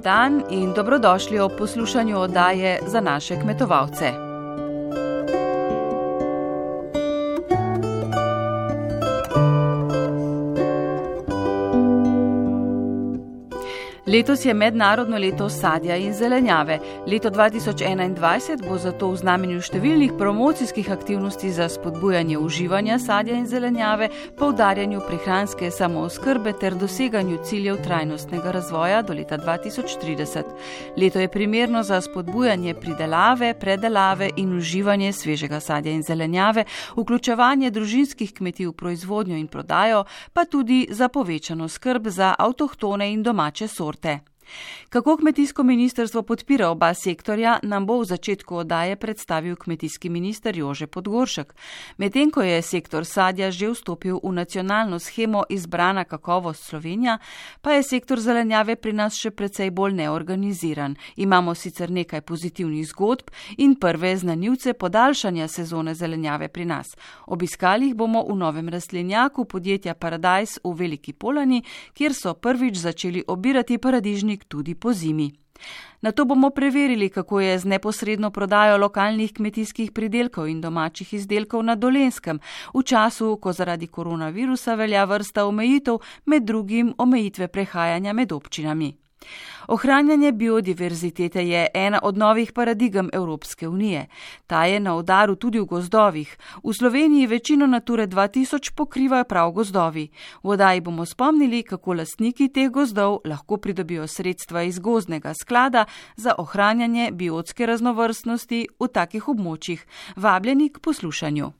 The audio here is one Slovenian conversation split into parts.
Dobr dan in dobrodošli ob poslušanju oddaje za naše kmetovalce. Letos je mednarodno leto sadja in zelenjave. Leto 2021 bo zato v znamenju številnih promocijskih aktivnosti za spodbujanje uživanja sadja in zelenjave, poudarjanju prehranske samooskrbe ter doseganju ciljev trajnostnega razvoja do leta 2030. Leto je primerno za spodbujanje pridelave, predelave in uživanje svežega sadja in zelenjave, vključevanje družinskih kmetij v proizvodnjo in prodajo, pa tudi za povečano skrb za avtohtone in domače sorte sorte. Kako kmetijsko ministrstvo podpira oba sektorja, nam bo v začetku odaje predstavil kmetijski minister Jože Podgoršek. Medtem ko je sektor sadja že vstopil v nacionalno schemo izbrana kakovost Slovenija, pa je sektor zelenjave pri nas še precej bolj neorganiziran. Imamo sicer nekaj pozitivnih zgodb in prve znanjivce podaljšanja sezone zelenjave pri nas. Obiskali jih bomo v novem rastlinjaku podjetja Paradise v Veliki Polani, kjer so prvič začeli obirati paradižnik ponudnik tudi po zimi. Na to bomo preverili, kako je z neposredno prodajo lokalnih kmetijskih pridelkov in domačih izdelkov na Dolenskem, v času, ko zaradi koronavirusa velja vrsta omejitev, med drugim omejitve prehajanja med občinami. Ohranjanje biodiverzitete je ena od novih paradigem Evropske unije. Ta je na udaru tudi v gozdovih. V Sloveniji večino Nature 2000 pokrivajo prav gozdovi. V odaji bomo spomnili, kako lastniki teh gozdov lahko pridobijo sredstva iz gozdnega sklada za ohranjanje biotske raznovrstnosti v takih območjih. Vabljeni k poslušanju.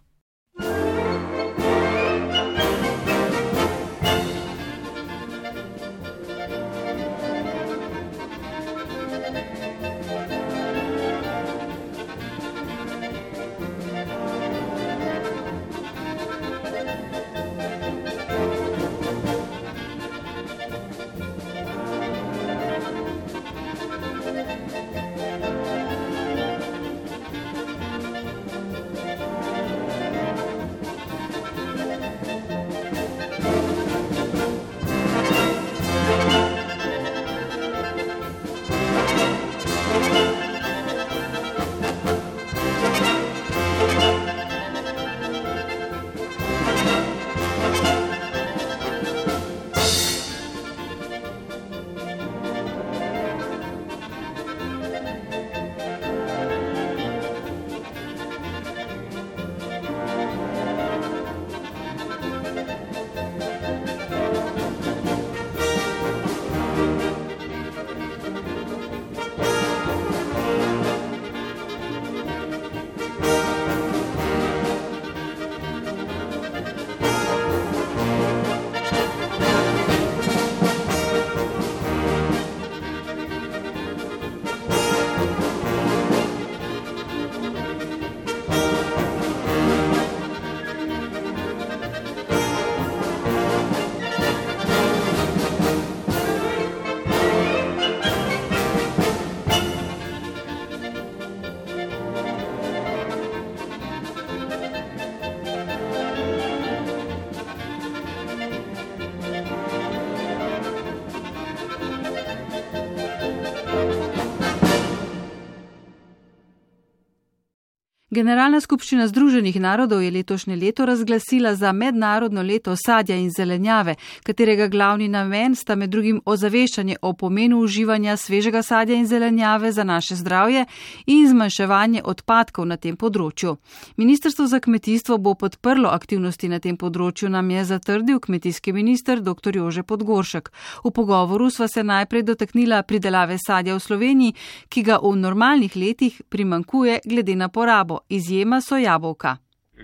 Generalna skupščina Združenih narodov je letošnje leto razglasila za mednarodno leto sadja in zelenjave, katerega glavni namen sta med drugim ozaveščanje o pomenu uživanja svežega sadja in zelenjave za naše zdravje in zmanjševanje odpadkov na tem področju. Ministrstvo za kmetijstvo bo podprlo aktivnosti na tem področju, nam je zatrdil kmetijski minister dr. Jože Podgoršek. V pogovoru sva se najprej dotaknila pridelave sadja v Sloveniji, ki ga v normalnih letih primankuje glede na porabo izjema so jabolka.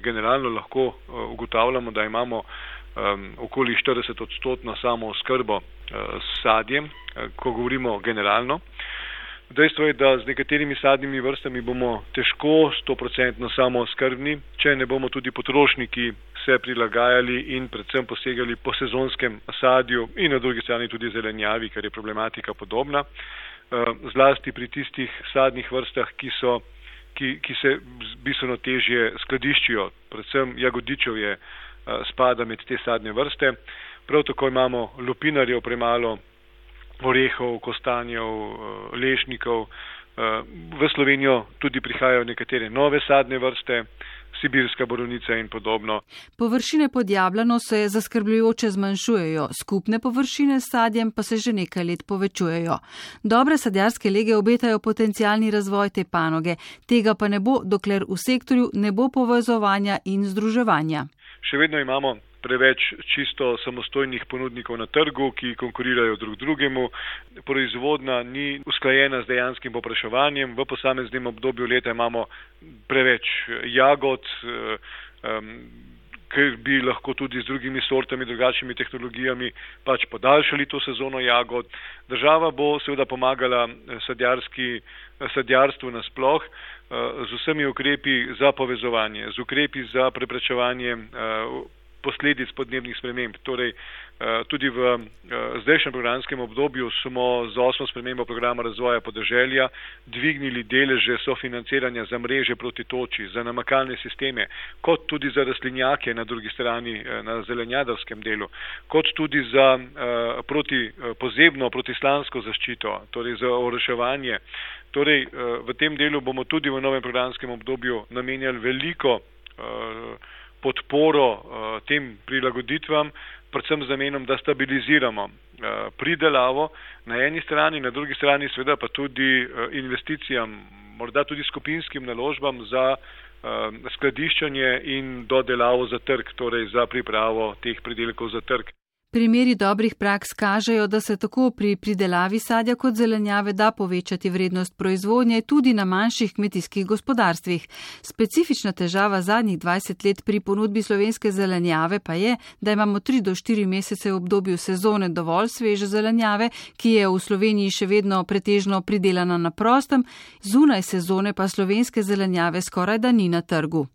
Generalno lahko eh, ugotavljamo, da imamo um, okoli 40 odstotno samo skrbo uh, eh, s sadjem, uh, ko govorimo generalno. Dejstvo je, da z nekaterimi sadnimi vrstami bomo težko 100% samo skrbni, če ne bomo tudi potrošniki se prilagajali in predvsem posegali po sezonskem sadju in na drugi strani tudi zelenjavi, ker je problematika podobna. Zlasti pri tistih sadnih vrstah, ki so ki, ki se bistveno težje skladiščijo, predvsem jagodičev je spada med te sadne vrste. Prav tako imamo lupinarjev premalo, orehov, kostanjev, lešnikov. V Slovenijo tudi prihajajo nekatere nove sadne vrste, sibirska borovnica in podobno. Površine pod jablano se zaskrbljujoče zmanjšujejo, skupne površine s sadjem pa se že nekaj let povečujejo. Dobre sadjarske lege obetajo potencijalni razvoj te panoge, tega pa ne bo, dokler v sektorju ne bo povezovanja in združevanja. Še vedno imamo preveč čisto samostojnih ponudnikov na trgu, ki konkurirajo drug drugemu. Proizvodna ni usklajena z dejanskim popraševanjem. V posameznem obdobju leta imamo preveč jagod, um, ker bi lahko tudi z drugimi sortami, drugačnimi tehnologijami pač podaljšali to sezono jagod. Država bo seveda pomagala sadjarstvu nasploh z vsemi ukrepi za povezovanje, z ukrepi za preprečevanje posledic podnebnih sprememb. Torej, eh, tudi v eh, zdajšnjem programskem obdobju smo z osmo spremembo programa razvoja podeželja dvignili deleže sofinanciranja za mreže proti toči, za namakalne sisteme, kot tudi za rastlinjake na drugi strani, eh, na zelenjadarskem delu, kot tudi za proti, pozebno protislansko zaščito, torej za oraševanje. Torej, v tem delu bomo tudi v novem programskem obdobju namenjali veliko podporo uh, tem prilagoditvam, predvsem z namenom, da stabiliziramo uh, pridelavo na eni strani, na drugi strani seveda pa tudi uh, investicijam, morda tudi skupinskim naložbam za skladiščanje in dodelavo za trg, torej za pripravo teh pridelkov za trg. Primeri dobrih praks kažejo, da se tako pri pridelavi sadja kot zelenjave da povečati vrednost proizvodnje tudi na manjših kmetijskih gospodarstvih. Specifična težava zadnjih 20 let pri ponudbi slovenske zelenjave pa je, da imamo 3 do 4 mesece v obdobju sezone dovolj sveže zelenjave, ki je v Sloveniji še vedno pretežno pridelana na prostem, zunaj sezone pa slovenske zelenjave skoraj da ni na trgu.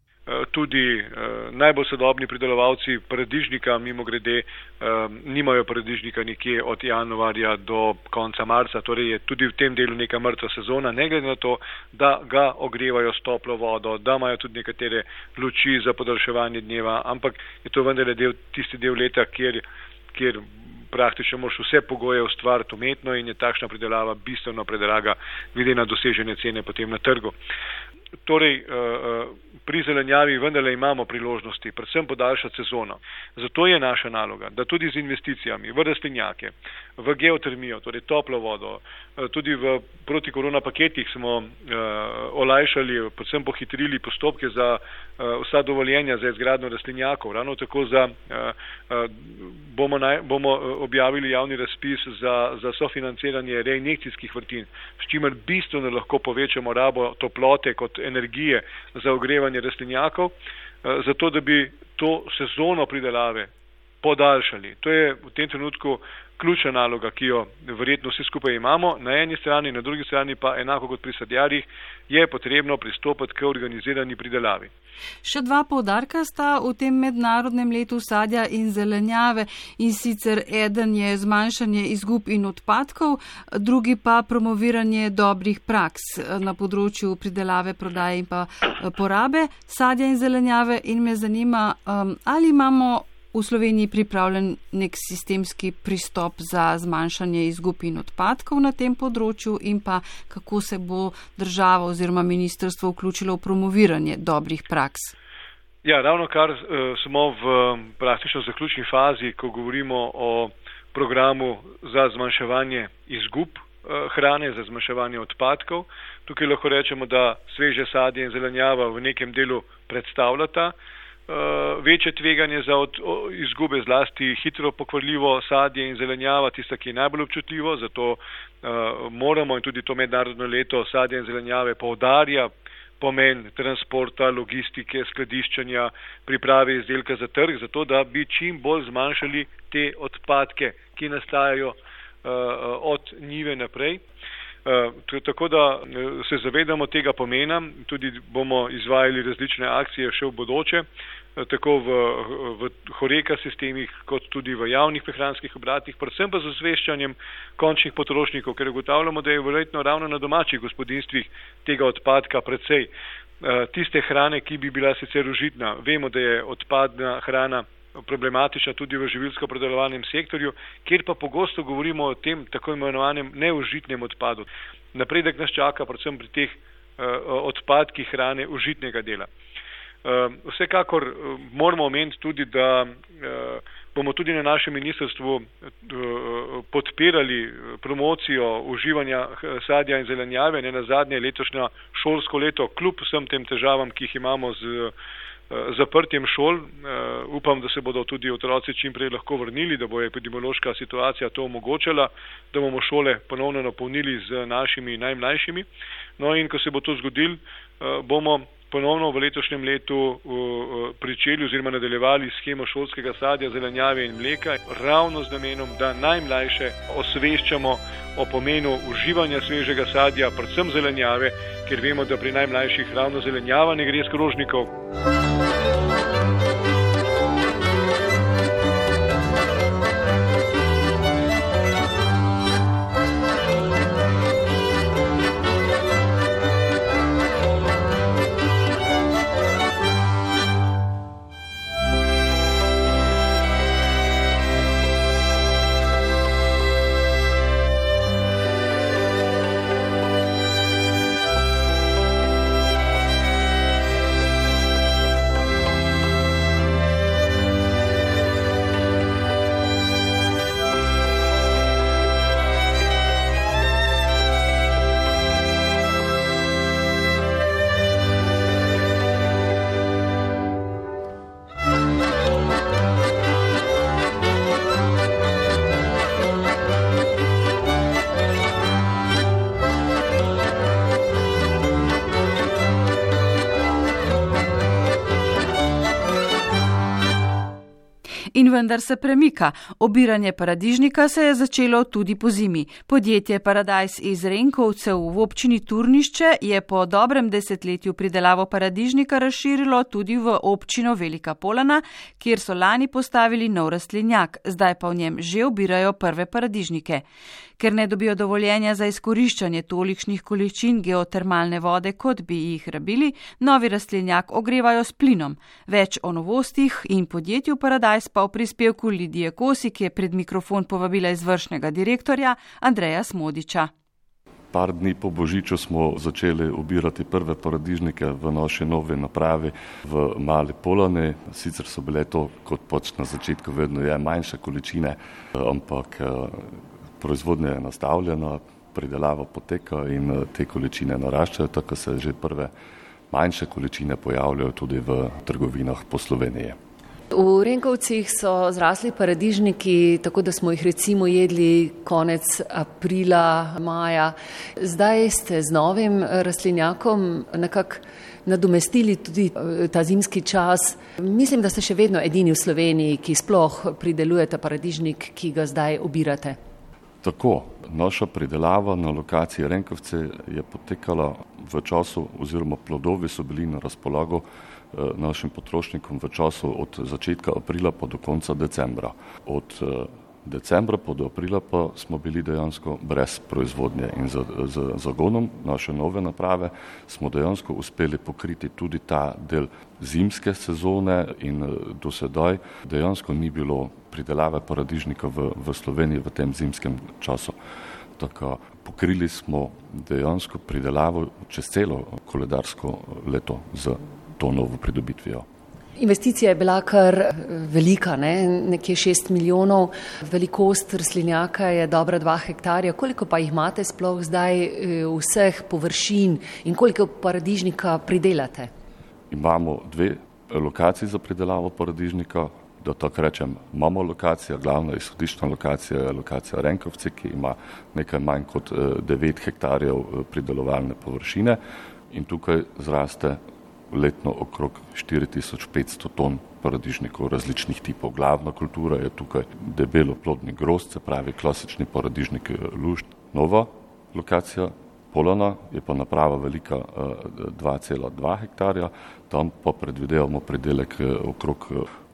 Tudi eh, najbolj sodobni pridelovalci paradižnika, mimo grede, eh, nimajo paradižnika nekje od januarja do konca marca, torej je tudi v tem delu neka mrtva sezona, ne glede na to, da ga ogrevajo s toplo vodo, da imajo tudi nekatere luči za podaljševanje dneva, ampak je to vendarle del, tisti del leta, kjer, kjer praktično moš vse pogoje ustvariti umetno in je takšna pridelava bistveno predraga, glede na dosežene cene potem na trgu. Torej, eh, eh, pri zelenjavi vendarle imamo priložnosti, predvsem podaljšati sezono. Zato je naša naloga, da tudi z investicijami v rastlinjake, v geotermijo, torej toplo vodo, eh, tudi v protikorona paketih smo olajšali, predvsem pohitrili postopke za vsa dovoljenja za izgradno rastlinjakov. Ravno tako za, bomo, naj, bomo objavili javni razpis za, za sofinanciranje reinjekcijskih vrtin, s čimer bistveno lahko povečamo rabo toplote kot energije za ogrevanje rastlinjakov, uh, zato da bi to sezono pridelave podaljšali. To je v tem trenutku ključna naloga, ki jo verjetno vsi skupaj imamo. Na eni strani, na drugi strani pa enako kot pri sadjarjih je potrebno pristopiti k organizirani pridelavi. Še dva povdarka sta v tem mednarodnem letu sadja in zelenjave in sicer eden je zmanjšanje izgub in odpadkov, drugi pa promoviranje dobrih praks na področju pridelave, prodaje in pa eh, porabe sadja in zelenjave in me zanima, um, ali imamo v Sloveniji pripravljen nek sistemski pristop za zmanjšanje izgub in odpadkov na tem področju in pa kako se bo država oziroma ministrstvo vključilo v promoviranje dobrih praks. Ja, ravno kar uh, smo v praktično zaključni fazi, ko govorimo o programu za zmanjševanje izgub uh, hrane, za zmanjševanje odpadkov. Tukaj lahko rečemo, da sveže sadje in zelenjava v nekem delu predstavljata uh, večje tveganje za od, o, izgube, zlasti hitro pokvarljivo sadje in zelenjava, tista, ki je najbolj občutljivo, zato uh, moramo in tudi to mednarodno leto sadje in zelenjave povdarja pomen transporta, logistike, skladiščanja, priprave izdelka za trg, zato da bi čim bolj zmanjšali te odpadke, ki nastajajo uh, od njive naprej. Uh, tako da se zavedamo tega pomena, tudi bomo izvajali različne akcije še v bodoče. Uh, tako v, v horeka sistemih, kot tudi v javnih prehranskih obratih, predvsem pa z osveščanjem končnih potrošnikov, ker ugotavljamo, da je verjetno ravno na domačih gospodinstvih tega odpadka precej. Tiste hrane, ki bi bila sicer užitna, vemo, da je odpadna hrana problematična tudi v živilsko-predelovalnem sektorju, kjer pa pogosto govorimo o tem tako imenovanem neužitnem odpadu. Napredek nas čaka predvsem pri teh odpadkih hrane užitnega dela. Vsekakor moramo omeniti tudi, da bomo tudi na našem ministrstvu podpirali promocijo uživanja sadja in zelenjave, ne na zadnje letošnja šolsko leto, kljub vsem tem težavam, ki jih imamo z zaprtjem šol. Upam, da se bodo tudi otroci čim prej lahko vrnili, da bo epidemiološka situacija to omogočala, da bomo šole ponovno napolnili z našimi najmlajšimi. No in ko se bo to zgodil, bomo ponovno v letošnjem letu pričeli oziroma nadaljevali schemo šolskega sadja, zelenjave in mleka, ravno z namenom, da najmlajše osveščamo o pomenu uživanja svežega sadja, predvsem zelenjave, ker vemo, da pri najmlajših ravno zelenjava ne gre skrožnikov. In vendar se premika. Obiranje paradižnika se je začelo tudi po zimi. Podjetje Paradise iz Renkovcev v občini Turnišče je po dobrem desetletju pridelavo paradižnika razširilo tudi v občino Velika Polana, kjer so lani postavili nov rastlinjak, zdaj pa v njem že obirajo prve paradižnike. Ker ne dobijo dovoljenja za izkoriščanje tolikšnih količin geotermalne vode, kot bi jih rabili, novi rastlinjak ogrevajo s plinom. Več o novostih in podjetju Paradise pa v prispevku Lidije Kosi, ki je pred mikrofon povabila izvršnega direktorja Andreja Smodiča. Par dni po Božiču smo začeli obirati prve paradižnike v naši novi napravi v Mali Polane. Sicer so bile to, kot pač na začetku vedno je, manjše količine, ampak proizvodnja je nastavljena, pridelava poteka in eh, te količine naraščajo, tako se že prve manjše količine pojavljajo tudi v trgovinah po Sloveniji. V Renkovcih so zrasli paradižniki, tako da smo jih recimo jedli konec aprila, maja. Zdaj ste z novim rastlinjakom nekako nadomestili tudi eh, ta zimski čas. Mislim, da ste še vedno edini v Sloveniji, ki sploh pridelujete paradižnik, ki ga zdaj obirate. Tako, naša pridelava na lokaciji Renkovce je potekala v času, oziroma plodovi so bili na razpolago eh, našim potrošnikom v času od začetka aprila pa do konca decembra. Od eh, decembra pa do aprila pa smo bili dejansko brez proizvodnje in z, z zagonom naše nove naprave smo dejansko uspeli pokriti tudi ta del zimske sezone in eh, do sedaj dejansko ni bilo pridelave paradižnika v, v Sloveniji v tem zimskem času. Tako pokrili smo dejansko pridelavo čez celo koledarsko leto z to novo pridobitvijo. Investicija je bila kar eh, velika, ne? nekje 6 milijonov, velikost rastlinjaka je dobra 2 hektarja. Koliko pa jih imate sploh zdaj eh, vseh površin in koliko paradižnika pridelate? Imamo dve lokaciji za pridelavo paradižnika, da tako rečem, imamo lokacijo, glavna izhodiščna lokacija je lokacija Renkovci, ki ima nekaj manj kot 9 eh, hektarjev pridelovalne površine in tukaj zraste letno okrog 4500 ton paradižnikov različnih tipov. Glavna kultura je tukaj debelo plodni grost, se pravi klasični paradižnik eh, lušt. Nova lokacija Polona je pa naprava velika 2,2 eh, hektarja, tam pa predvidevamo predelek eh, okrog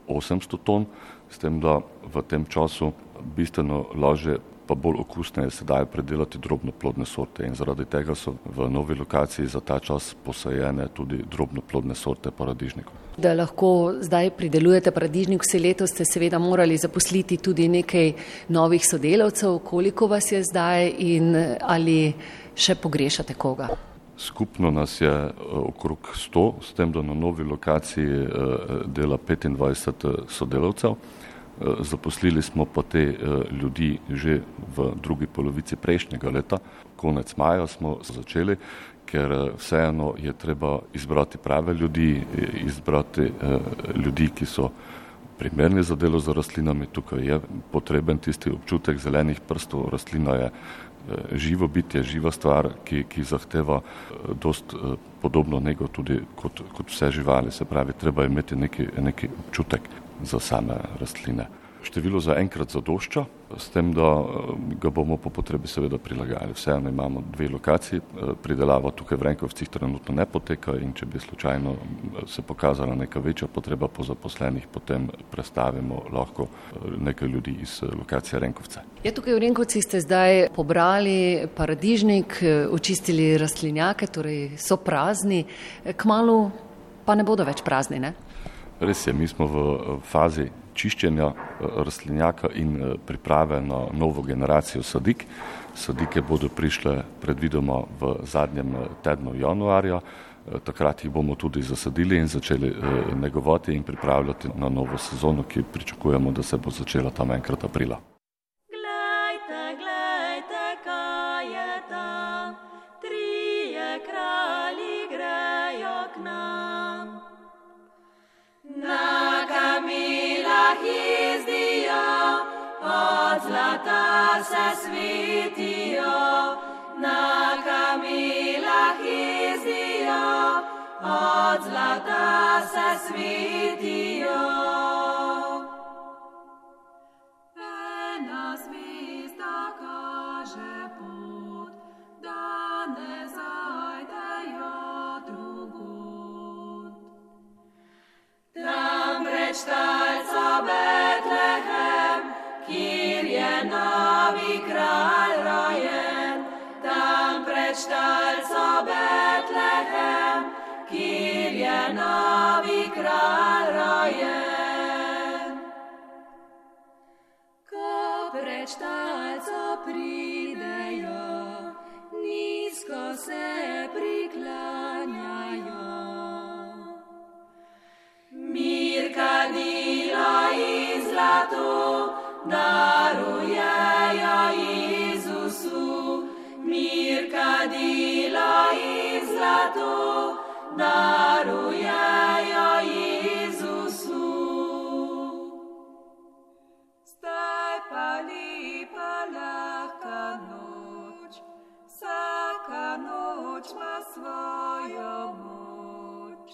800 ton, s tem, da v tem času bistveno lažje pa bolj okusne se dajo predelati drobnoplodne sorte in zaradi tega so v novi lokaciji za ta čas posajene tudi drobnoplodne sorte paradižnikov. Da lahko zdaj pridelujete paradižnik vse leto, ste seveda morali zaposliti tudi nekaj novih sodelavcev. Koliko vas je zdaj in ali še pogrešate koga? Skupno nas je okrog 100, s tem, da na novi lokaciji dela 25 sodelavcev. Zaposlili smo pa te eh, ljudi že v drugi polovici prejšnjega leta, konec maja smo začeli, ker eh, vseeno je treba izbrati prave ljudi, izbrati eh, ljudi, ki so primerni za delo z rastlinami. Tukaj je potreben tisti občutek zelenih prstov. Rastlina je živo bitje, živa stvar, ki, ki zahteva dost podobno nego tudi kot, kot vse živali. Se pravi, treba imeti neki, neki občutek za same rastline. Število za enkrat zadošča, s tem, da eh, ga bomo po potrebi seveda prilagajali. Vseeno imamo dve lokaciji, eh, pridelava tukaj v Renkovcih trenutno ne poteka in če bi slučajno eh, se pokazala neka večja potreba po zaposlenih, potem prestavimo lahko nekaj ljudi iz lokacije Renkovce. Ja, tukaj v Renkovcih ste zdaj pobrali paradižnik, očistili rastlinjake, torej so prazni, kmalo pa ne bodo več prazni, ne? Res je, mi smo v fazi čiščenja eh, rastlinjaka in eh, priprave na novo generacijo sadik. Sadike bodo prišle predvidoma v zadnjem eh, tednu januarja. Takrat jih bomo tudi zasadili in začeli negovati in pripravljati na novo sezono, ki pričakujemo, da se bo začela tam enkrat aprila. Se svetijo, na kamilah izdijo, od zlata se svetijo. Ena zvezda kaže pot, da ne zajdejo drugod. Tam preč talca Betlehem, kjer je novi kralj rojen, tam pred štalco Betlehem, kjer je novi kralj rojen. Ko pred štalco pridejo, nizko se priklanjajo. Mir kadilo in zlato, darujejo zlato, darujejo Jezusu. Zdaj pa lepa lahka noč, vsaka noč ima svojo moč.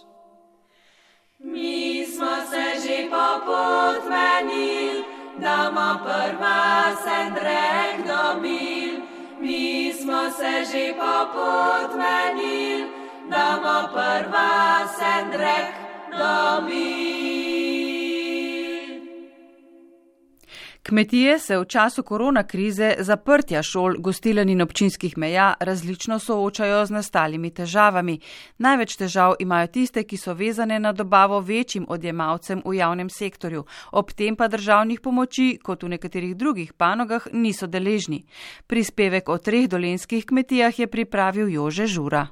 Mi smo se že popotmenili, da ima prva sendrek dobil. Mi smo se že popotmenili, da ima prva sendrek dobil. Kmetije se v času korona krize, zaprtja šol, gostilen in občinskih meja različno soočajo z nastalimi težavami. Največ težav imajo tiste, ki so vezane na dobavo večjim odjemalcem v javnem sektorju, ob tem pa državnih pomoči, kot v nekaterih drugih panogah, niso deležni. Prispevek o treh dolenskih kmetijah je pripravil Jože Žura.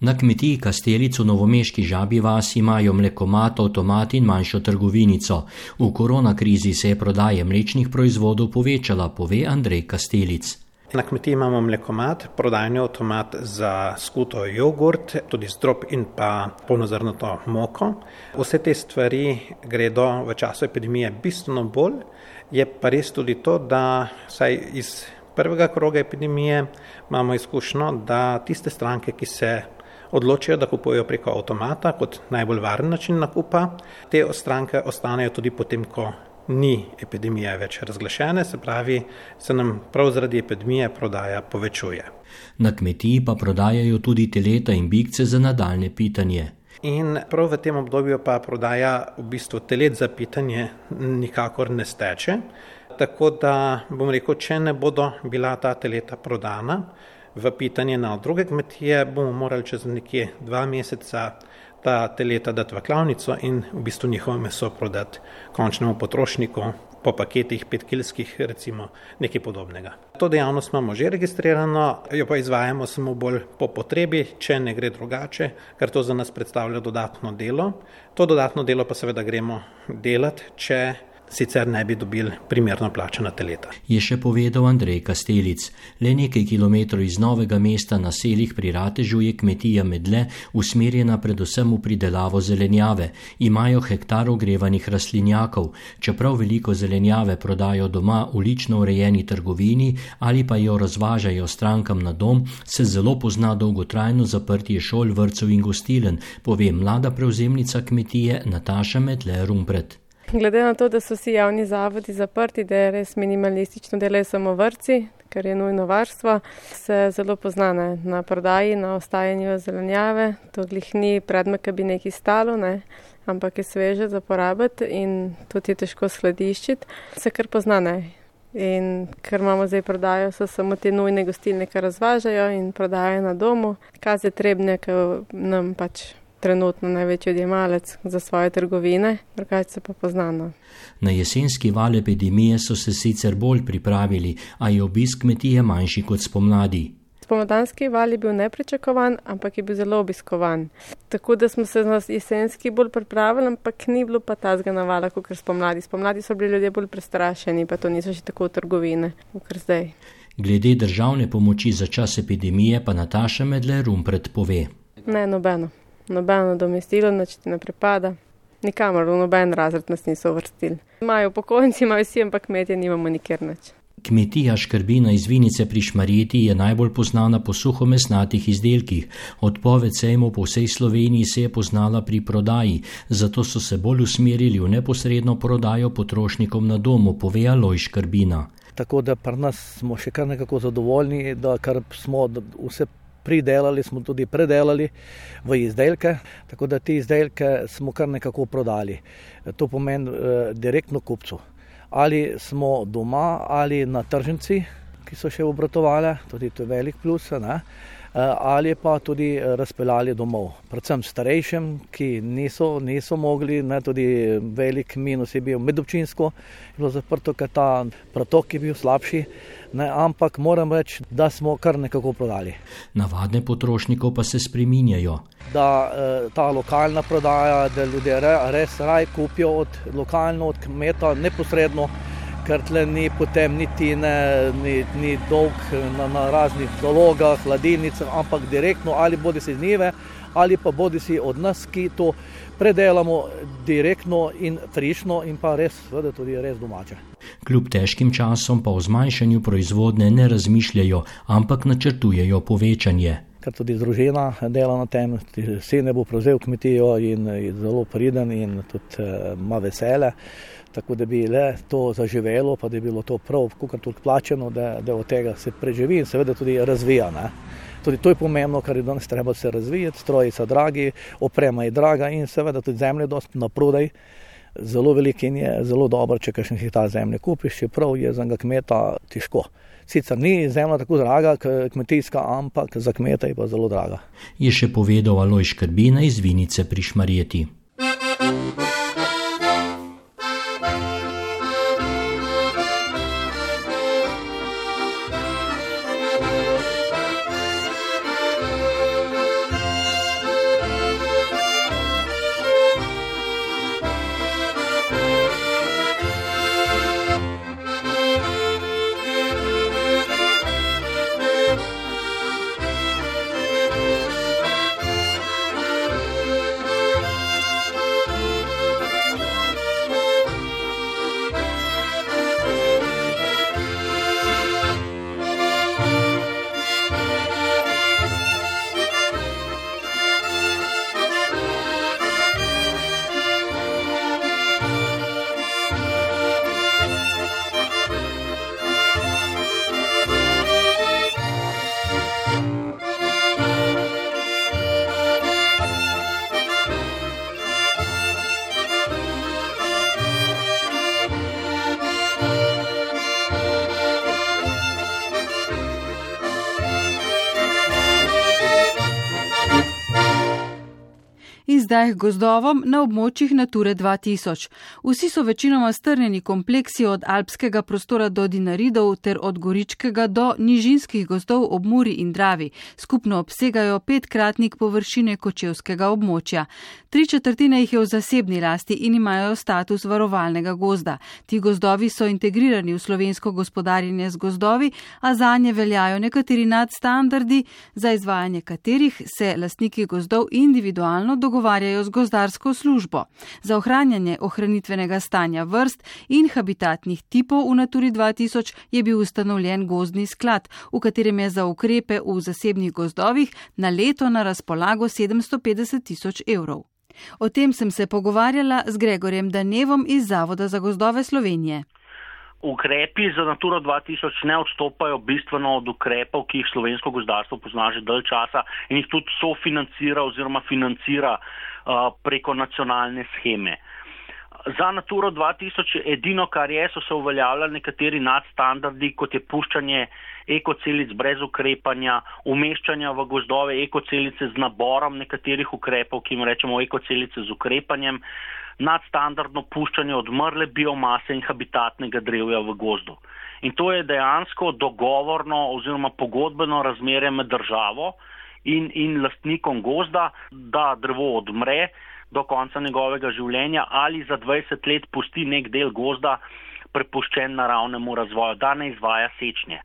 Na kmetiji Kastelico Novomeški žabi vas imajo mlekomat, avtomat in manjšo trgovinico. V korona krizi se je prodaje mlečnih proizvodov povečala, pove Andrej Kastelic. Na kmetiji imamo mlekomat, prodajni avtomat za skuto jogurt, tudi strop in pa polnozrnato moko. Vse te stvari gredo v času epidemije bistveno bolj. Je pa res tudi to, da saj iz prvega kroga epidemije imamo izkušnjo, da tiste stranke, ki se odločijo, da kupujejo preko avtomata kot najbolj varen način nakupa. Te stranke ostanejo tudi potem, ko ni epidemija več razglašene, se pravi, se nam prav zaradi epidemije prodaja povečuje. Na kmetiji pa prodajajo tudi teleta in bikce za nadaljne pitanje. In prav v tem obdobju pa prodaja v bistvu telet za pitanje nikakor ne steče. tako da bom rekel, če ne bodo bila ta teleta prodana v pitanje na druge kmetije, bomo morali čez nekje dva meseca ta teleta dati v klavnico in v bistvu njihovo meso prodati končnemu potrošniku po paketih petkilskih, recimo nekaj podobnega. To dejavnost imamo že registrirano, jo pa izvajamo samo bolj po potrebi, če ne gre drugače, ker to za nas predstavlja dodatno delo. To dodatno delo pa seveda gremo delati, če sicer ne bi dobili primerno plačena teleta. Je še povedal Andrej Kastelic. Le nekaj kilometrov iz novega mesta na selih pri Ratežu je kmetija Medle usmerjena predvsem v pridelavo zelenjave. Imajo hektar ogrevanih rastlinjakov. Čeprav veliko zelenjave prodajo doma v lično urejeni trgovini ali pa jo razvažajo strankam na dom, se zelo pozna dolgotrajno zaprtje šol, vrtcev in gostilen, pove mlada prevzemnica kmetije Nataša Medle Rumpret. Glede na to, da so vsi javni zavodi zaprti, da je res minimalistično delajo samo vrci, kar je nujno varstvo, se zelo poznane na prodaji, na ostajanju zelenjave. To glih ni predmet, ki bi nekaj stalo, ne? ampak je sveže za porabiti in tudi je težko skladiščiti. Se kar poznane. In ker imamo zdaj prodajo, so samo te nujne gostilne, ki razvažajo in prodajajo na domu, kaze trebne, ki nam pač trenutno največji odjemalec za svoje trgovine, drugače se pa poznano. Na jesenski val epidemije so se sicer bolj pripravili, a je obisk kmetije manjši kot spomladi. Spomladanski val je bil nepričakovan, ampak je bil zelo obiskovan. Tako da smo se na jesenski bolj pripravili, ampak ni bilo pa ta zganavala, kot spomladi. Spomladi so bili ljudje bolj prestrašeni, pa to niso še tako trgovine, kot zdaj. Glede državne pomoči za čas epidemije pa Nataša Medlerum predpove. Ne, nobeno nobeno domestilo, noč ti ne pripada. Nikamor, v noben razred nas niso vrstili. Imajo pokojnici, imajo vsi, ampak kmetje nimamo nikjer nič. Kmetija Škrbina iz Vinice pri Šmarjeti je najbolj znana po suhomesnatih izdelkih. Odpoved sejmov po vsej Sloveniji se je poznala pri prodaji, zato so se bolj usmerili v neposredno prodajo potrošnikom na domu, pove Aloj Škrbina. Tako da pri nas smo še kar nekako zadovoljni, da kar smo vse pridelali, smo tudi predelali v izdelke, tako da te izdelke smo kar nekako prodali. To pomeni eh, direktno kupcu. Ali smo doma ali na tržnici, ki so še obratovali, tudi to je velik plus. Ne? Eh, ali pa tudi eh, razpeljali domov. Predvsem starejšim, ki niso, niso mogli, ne, tudi velik minus je bil medobčinsko, je bilo zaprto, ker ta protok je bil slabši, ne, ampak moram reči, da smo kar nekako prodali. Navadne potrošnikov pa se spreminjajo. Da eh, ta lokalna prodaja, da ljudje res raj kupijo od lokalno, od kmeta neposredno ker tle ni potem niti ne, ni, ni dolg na, na raznih zalogah, hladilnicah, ampak direktno ali bodi si z njive, ali pa bodi si od nas, ki to predelamo direktno in frišno in pa res, seveda, tudi res domače. Kljub težkim časom pa o zmanjšanju proizvodne ne razmišljajo, ampak načrtujejo povečanje. Ker tudi družina dela na tem, sin ne bo prevzel kmetijo in je zelo priden in tudi eh, ima vesele tako da bi le to zaživelo, pa da bi bilo to prav, kot tudi plačeno, da, da od tega se preživi in seveda tudi razvija. Ne. Tudi to je pomembno, ker je danes treba se razvijati, stroji so dragi, oprema je draga in seveda tudi zemlja je dosti na prodaj. Zelo velik in je zelo dobro, če kakšen hektar zemlje kupiš, čeprav je za kmeta težko. Sicer ni zemlja tako draga, kmetijska, ampak za kmeta je pa zelo draga. Je še povedal Aloj Škrbina iz Vinice pri Šmarjeti. Izdajah gozdovom na območjih Nature 2000. Vsi so večinoma strnjeni kompleksi od alpskega prostora do Dinaridov ter od goričkega do nižinskih gozdov ob Muri in Dravi. Skupno obsegajo petkratnik površine kočevskega območja. Tri četrtine jih je v zasebni lasti in imajo status varovalnega gozda. Ti gozdovi so integrirani v slovensko gospodarjenje z gozdovi, a za nje veljajo nekateri nadstandardi, za izvajanje katerih se lastniki gozdov individualno dogovarjajo z gozdarsko službo. Za ohranjanje ohranitvenega stanja vrst in habitatnih tipov v Naturi 2000 je bil ustanovljen gozdni sklad, v katerem je za ukrepe v zasebnih gozdovih na leto na razpolago 750 tisoč evrov. O tem sem se pogovarjala z Gregorjem Danevom iz Zavoda za gozdove Slovenije. Ukrepi za Naturo 2000 ne odstopajo bistveno od ukrepov, ki jih slovensko gozdarstvo pozna že dalj časa in jih tudi sofinancira oziroma financira uh, preko nacionalne scheme. Za Naturo 2000 edino, kar je, so se uveljavljali nekateri nadstandardi, kot je puščanje ekocelic brez ukrepanja, umeščanja v gozdove ekocelice z naborom nekaterih ukrepov, ki jim rečemo ekocelice z ukrepanjem, nadstandardno puščanje odmrle biomase in habitatnega drevja v gozdu. In to je dejansko dogovorno oziroma pogodbeno razmerje med državo in, in lastnikom gozda, da drevo odmre do konca njegovega življenja ali za 20 let pusti nek del gozda prepuščen naravnemu razvoju, da ne izvaja sečnje.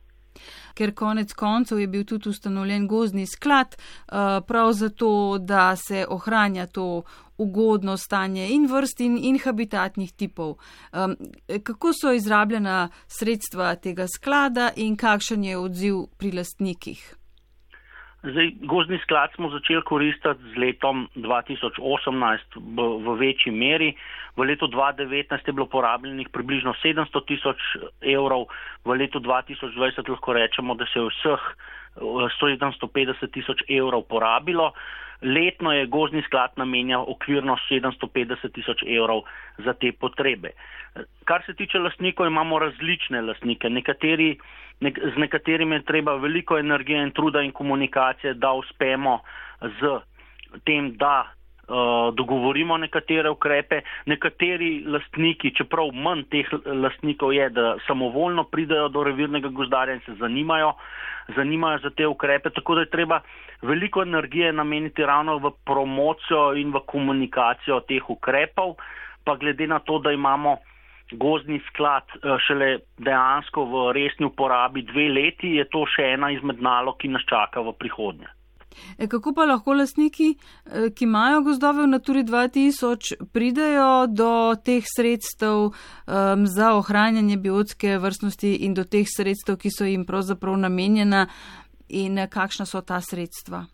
Ker konec koncev je bil tudi ustanovljen gozni sklad, eh, prav zato, da se ohranja to ugodno stanje in vrst in, in habitatnih tipov. Kako so izrabljena sredstva tega sklada in kakšen je odziv pri lastnikih? Zdaj, gozdni sklad smo začeli koristiti z letom 2018 v, v večji meri. V letu 2019 je bilo porabljenih približno 700 tisoč evrov, v letu 2020 lahko rečemo, da se je vseh 750 tisoč evrov porabilo. Letno je gozdni sklad namenjal okvirno 750 tisoč evrov za te potrebe. Kar se tiče lastnikov, imamo različne lastnike. Nekateri, nek, z nekaterimi je treba veliko energije in truda in komunikacije, da uspemo z tem, da dogovorimo nekatere ukrepe. Nekateri lastniki, čeprav manj teh lastnikov je, da samovoljno pridajo do revirnega gozdarja in se zanimajo, zanimajo za te ukrepe. Tako da je treba veliko energije nameniti ravno v promocijo in v komunikacijo teh ukrepov, pa glede na to, da imamo gozdni sklad eh, šele dejansko v resni uporabi dve leti, je to še ena izmed nalog, ki nas čaka v prihodnje. E, kako pa lahko lasniki, eh, ki imajo gozdove v Naturi 2000, pridejo do teh sredstev um, za ohranjanje biotske vrstnosti in do teh sredstev, ki so jim pravzaprav namenjena in kakšna so ta sredstva?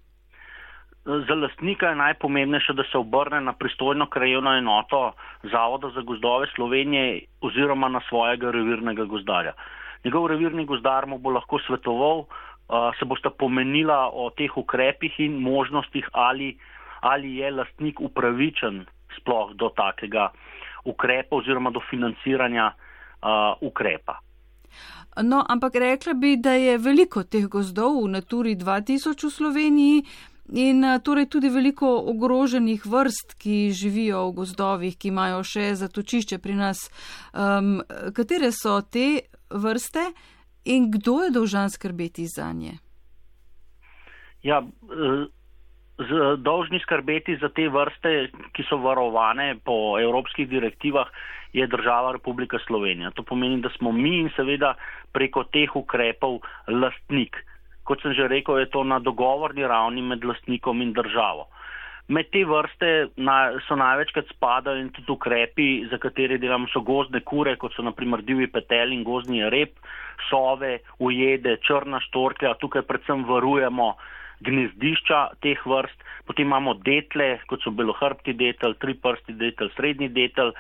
Za lastnika je najpomembnejše, da se obrne na pristojno krajevno enoto Zavoda za gozdove Slovenije oziroma na svojega revirnega gozdarja. Njegov revirni gozdar mu bo lahko svetoval, se boste pomenila o teh ukrepih in možnostih, ali, ali je lastnik upravičen sploh do takega ukrepa oziroma do financiranja uh, ukrepa. No, ampak rekla bi, da je veliko teh gozdov v Naturi 2000 v Sloveniji, In torej tudi veliko ogroženih vrst, ki živijo v gozdovih, ki imajo še zatočišče pri nas. Um, katere so te vrste in kdo je dolžan skrbeti za nje? Ja, z, dolžni skrbeti za te vrste, ki so varovane po evropskih direktivah, je država Republika Slovenija. To pomeni, da smo mi in seveda preko teh ukrepov lastnik kot sem že rekel, je to na dogovorni ravni med lastnikom in državo. Med te vrste na, so največkrat spadajo in tudi ukrepi, za katere delamo so gozdne kure, kot so naprimer divji petel in gozdni rep, sove, ujede, črna štorklja, tukaj predvsem varujemo gnezdišča teh vrst, potem imamo detle, kot so belohrbti detel, triprsti detel, srednji detel,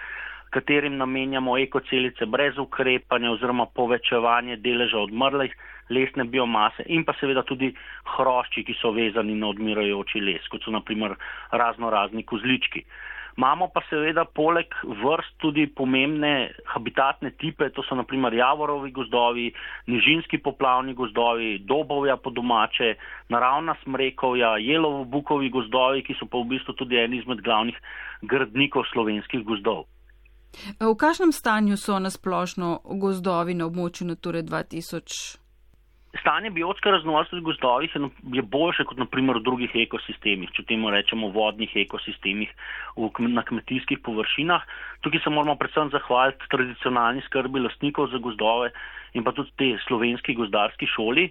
katerim namenjamo ekocelice brez ukrepanja oziroma povečevanje deleža odmrlih lesne biomase in pa seveda tudi hrošči, ki so vezani na odmirajoči les, kot so naprimer razno razni kozlički. Imamo pa seveda poleg vrst tudi pomembne habitatne tipe, to so naprimer javorovi gozdovi, nižinski poplavni gozdovi, dobovja po domače, naravna smrekovja, jelovo-bukovi gozdovi, ki so pa v bistvu tudi eni izmed glavnih gradnikov slovenskih gozdov. V kakšnem stanju so nasplošno gozdovi na območju Nature 2000? Stanje biotske raznovrstnosti v gozdovih je boljše kot naprimer v drugih ekosistemih, če temu rečemo vodnih ekosistemih na kmetijskih površinah. Tukaj se moramo predvsem zahvaliti tradicionalni skrbi lastnikov za gozdove in pa tudi te slovenski gozdarski šoli.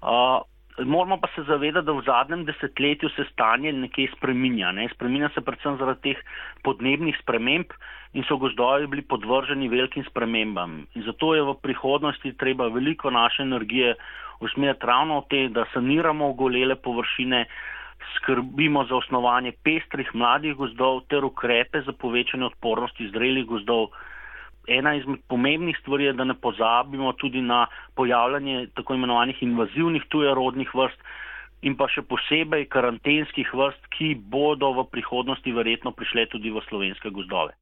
Uh, moramo pa se zavedati, da v zadnjem desetletju se stanje nekje spreminja. Ne? Spreminja se predvsem zaradi teh podnebnih sprememb in so gozdovi bili podvrženi velikim spremembam. In zato je v prihodnosti treba veliko naše energije usmeriti ravno v te, da saniramo ogolele površine, skrbimo za osnovanje pestrih mladih gozdov ter ukrepe za povečanje odpornosti zrelih gozdov. Ena izmed pomembnih stvari je, da ne pozabimo tudi na pojavljanje tako imenovanih invazivnih tujerodnih vrst in pa še posebej karantenskih vrst, ki bodo v prihodnosti verjetno prišle tudi v slovenske gozdove.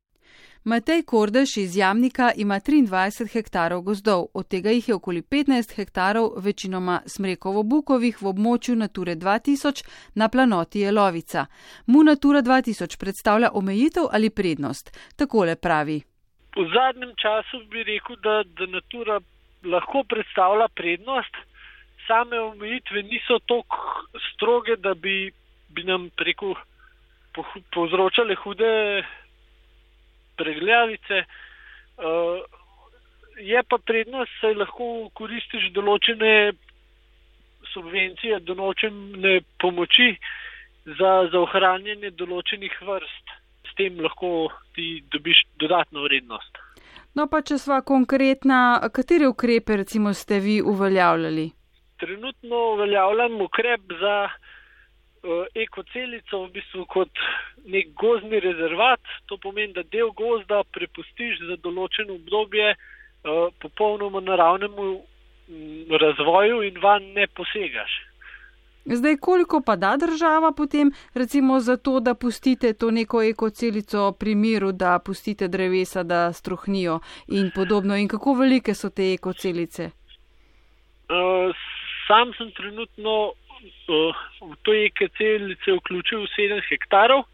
Matej Kordež iz Jamnika ima 23 hektarov gozdov, od tega jih je okoli 15 hektarov, večinoma smrekovo-bukovih v območju Nature 2000 na planoti Jelovica. Mu Natura 2000 predstavlja omejitev ali prednost? Takole pravi. V zadnjem času bi rekel, da, da Natura lahko predstavlja prednost. Same omejitve niso tako stroge, da bi, bi nam preko povzročale hude preglavice. Uh, je pa prednost, saj lahko koristiš določene subvencije, določene pomoči za, za ohranjanje določenih vrst. Tem lahko ti dobiš dodatno vrednost. No pa, če sva konkretna, katere ukrepe recimo ste vi uveljavljali? Trenutno uveljavljam ukrep za uh, ekocelico v bistvu kot nek gozdni rezervat. To pomeni, da del gozda prepustiš za določeno obdobje uh, popolnoma naravnemu um, razvoju in van ne posegaš. Zdaj, koliko pa da država potem, recimo, za to, da pustite to neko ekocelico pri miru, da pustite drevesa, da strohnijo in podobno, in kako velike so te ekocelice? Uh, sam sem trenutno uh, v to ekocelice vključil 7 hektarov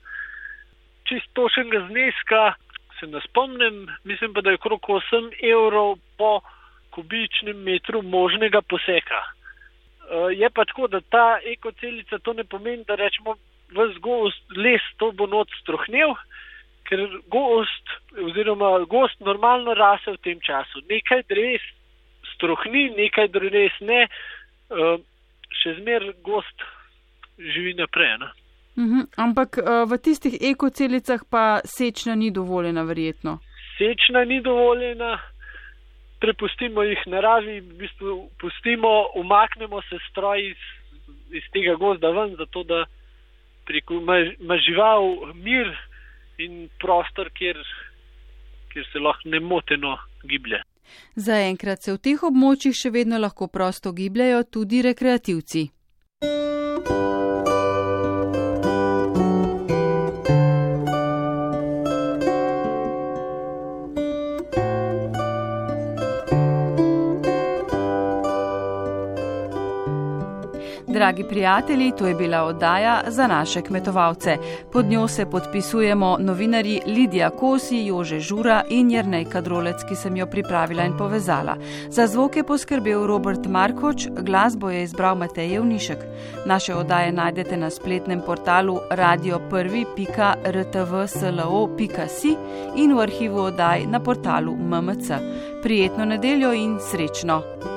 čist točnega zneska se ne spomnim, mislim pa, da je okrog 8 evrov po kubičnem metru možnega poseka. Uh, je pa tako, da ta ekocelica to ne pomeni, da rečemo, vse gost, les to bo noč strohnil, ker gost oziroma gost normalno rase v tem času. Nekaj dreves strohni, nekaj dreves ne, uh, še zmer gost živi naprej. Ne? Uhum, ampak uh, v tistih ekocelicah pa sečna ni dovoljena, verjetno. Sečna ni dovoljena, prepustimo jih naravi, v bistvu pustimo, umaknemo se stroj iz, iz tega gozda ven, zato da ima žival mir in prostor, kjer, kjer se lahko nemoteno giblje. Zaenkrat se v teh območjih še vedno lahko prosto gibljajo tudi rekreativci. Dragi prijatelji, to je bila oddaja za naše kmetovalce. Pod njo se podpisujemo novinari Lidija Kosi, Jože Žura in Jrnej Kadrolec, ki sem jo pripravila in povezala. Za zvok je poskrbel Robert Markoč, glasbo je izbral Matej Vnišek. Naše oddaje najdete na spletnem portalu radio1.rtvslo.si in v arhivu oddaj na portalu MMC. Prijetno nedeljo in srečno!